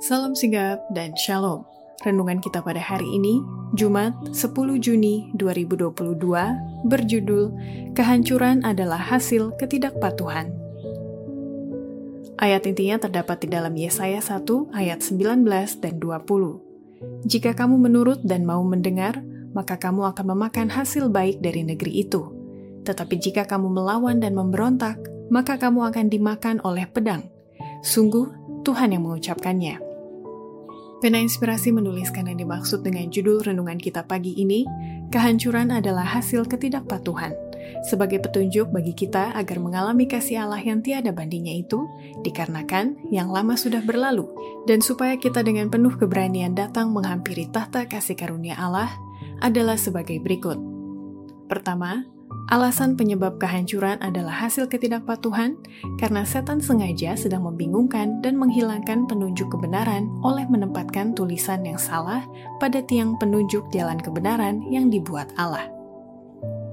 Salam sigap dan shalom. Renungan kita pada hari ini, Jumat 10 Juni 2022, berjudul Kehancuran adalah hasil ketidakpatuhan. Ayat intinya terdapat di dalam Yesaya 1 ayat 19 dan 20. Jika kamu menurut dan mau mendengar, maka kamu akan memakan hasil baik dari negeri itu. Tetapi jika kamu melawan dan memberontak, maka kamu akan dimakan oleh pedang. Sungguh, Tuhan yang mengucapkannya. Pena Inspirasi menuliskan yang dimaksud dengan judul renungan kita pagi ini, kehancuran adalah hasil ketidakpatuhan, sebagai petunjuk bagi kita agar mengalami kasih Allah yang tiada bandingnya itu, dikarenakan yang lama sudah berlalu, dan supaya kita dengan penuh keberanian datang menghampiri tahta kasih karunia Allah, adalah sebagai berikut. Pertama, Alasan penyebab kehancuran adalah hasil ketidakpatuhan karena setan sengaja sedang membingungkan dan menghilangkan penunjuk kebenaran oleh menempatkan tulisan yang salah pada tiang penunjuk jalan kebenaran yang dibuat Allah.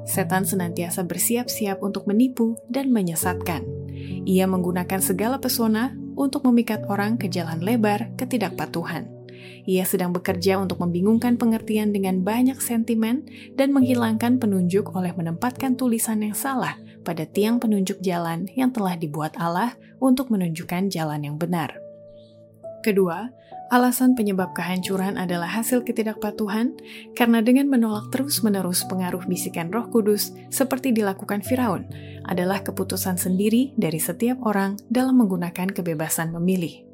Setan senantiasa bersiap-siap untuk menipu dan menyesatkan. Ia menggunakan segala pesona untuk memikat orang ke jalan lebar ketidakpatuhan. Ia sedang bekerja untuk membingungkan pengertian dengan banyak sentimen dan menghilangkan penunjuk oleh menempatkan tulisan yang salah pada tiang penunjuk jalan yang telah dibuat Allah untuk menunjukkan jalan yang benar. Kedua, alasan penyebab kehancuran adalah hasil ketidakpatuhan karena dengan menolak terus-menerus pengaruh bisikan Roh Kudus seperti dilakukan Firaun adalah keputusan sendiri dari setiap orang dalam menggunakan kebebasan memilih.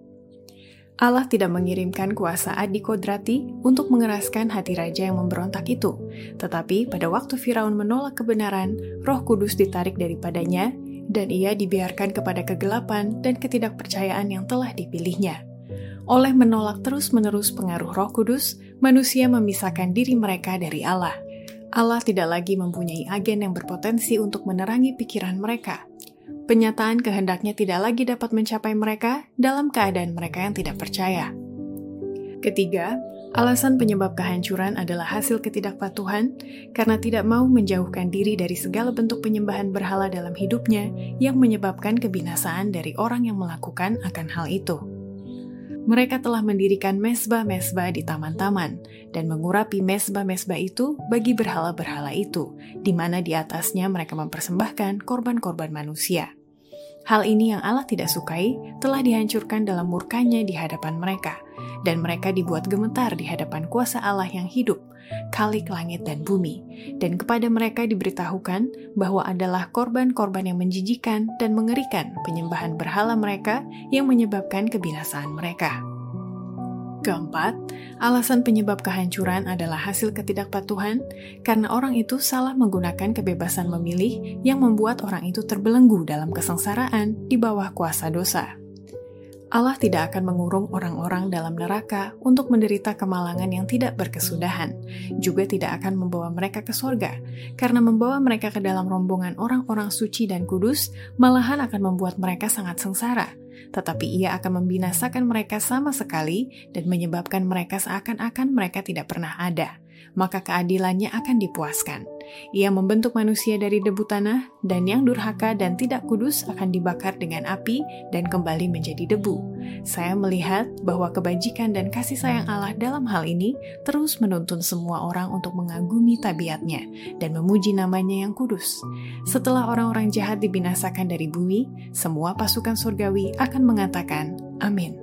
Allah tidak mengirimkan kuasa adikodrati untuk mengeraskan hati raja yang memberontak itu. Tetapi pada waktu Firaun menolak kebenaran, roh kudus ditarik daripadanya, dan ia dibiarkan kepada kegelapan dan ketidakpercayaan yang telah dipilihnya. Oleh menolak terus-menerus pengaruh roh kudus, manusia memisahkan diri mereka dari Allah. Allah tidak lagi mempunyai agen yang berpotensi untuk menerangi pikiran mereka, penyataan kehendaknya tidak lagi dapat mencapai mereka dalam keadaan mereka yang tidak percaya. Ketiga, alasan penyebab kehancuran adalah hasil ketidakpatuhan karena tidak mau menjauhkan diri dari segala bentuk penyembahan berhala dalam hidupnya yang menyebabkan kebinasaan dari orang yang melakukan akan hal itu mereka telah mendirikan mesbah-mesbah di taman-taman dan mengurapi mesbah-mesbah itu bagi berhala-berhala itu, di mana di atasnya mereka mempersembahkan korban-korban manusia. Hal ini yang Allah tidak sukai telah dihancurkan dalam murkanya di hadapan mereka, dan mereka dibuat gemetar di hadapan kuasa Allah yang hidup, kalik langit dan bumi, dan kepada mereka diberitahukan bahwa adalah korban-korban yang menjijikan dan mengerikan penyembahan berhala mereka yang menyebabkan kebinasaan mereka. Keempat, alasan penyebab kehancuran adalah hasil ketidakpatuhan karena orang itu salah menggunakan kebebasan memilih yang membuat orang itu terbelenggu dalam kesengsaraan di bawah kuasa dosa. Allah tidak akan mengurung orang-orang dalam neraka untuk menderita kemalangan yang tidak berkesudahan, juga tidak akan membawa mereka ke sorga, karena membawa mereka ke dalam rombongan orang-orang suci dan kudus malahan akan membuat mereka sangat sengsara, tetapi ia akan membinasakan mereka sama sekali dan menyebabkan mereka seakan-akan mereka tidak pernah ada maka keadilannya akan dipuaskan. Ia membentuk manusia dari debu tanah, dan yang durhaka dan tidak kudus akan dibakar dengan api dan kembali menjadi debu. Saya melihat bahwa kebajikan dan kasih sayang Allah dalam hal ini terus menuntun semua orang untuk mengagumi tabiatnya dan memuji namanya yang kudus. Setelah orang-orang jahat dibinasakan dari bumi, semua pasukan surgawi akan mengatakan, Amin.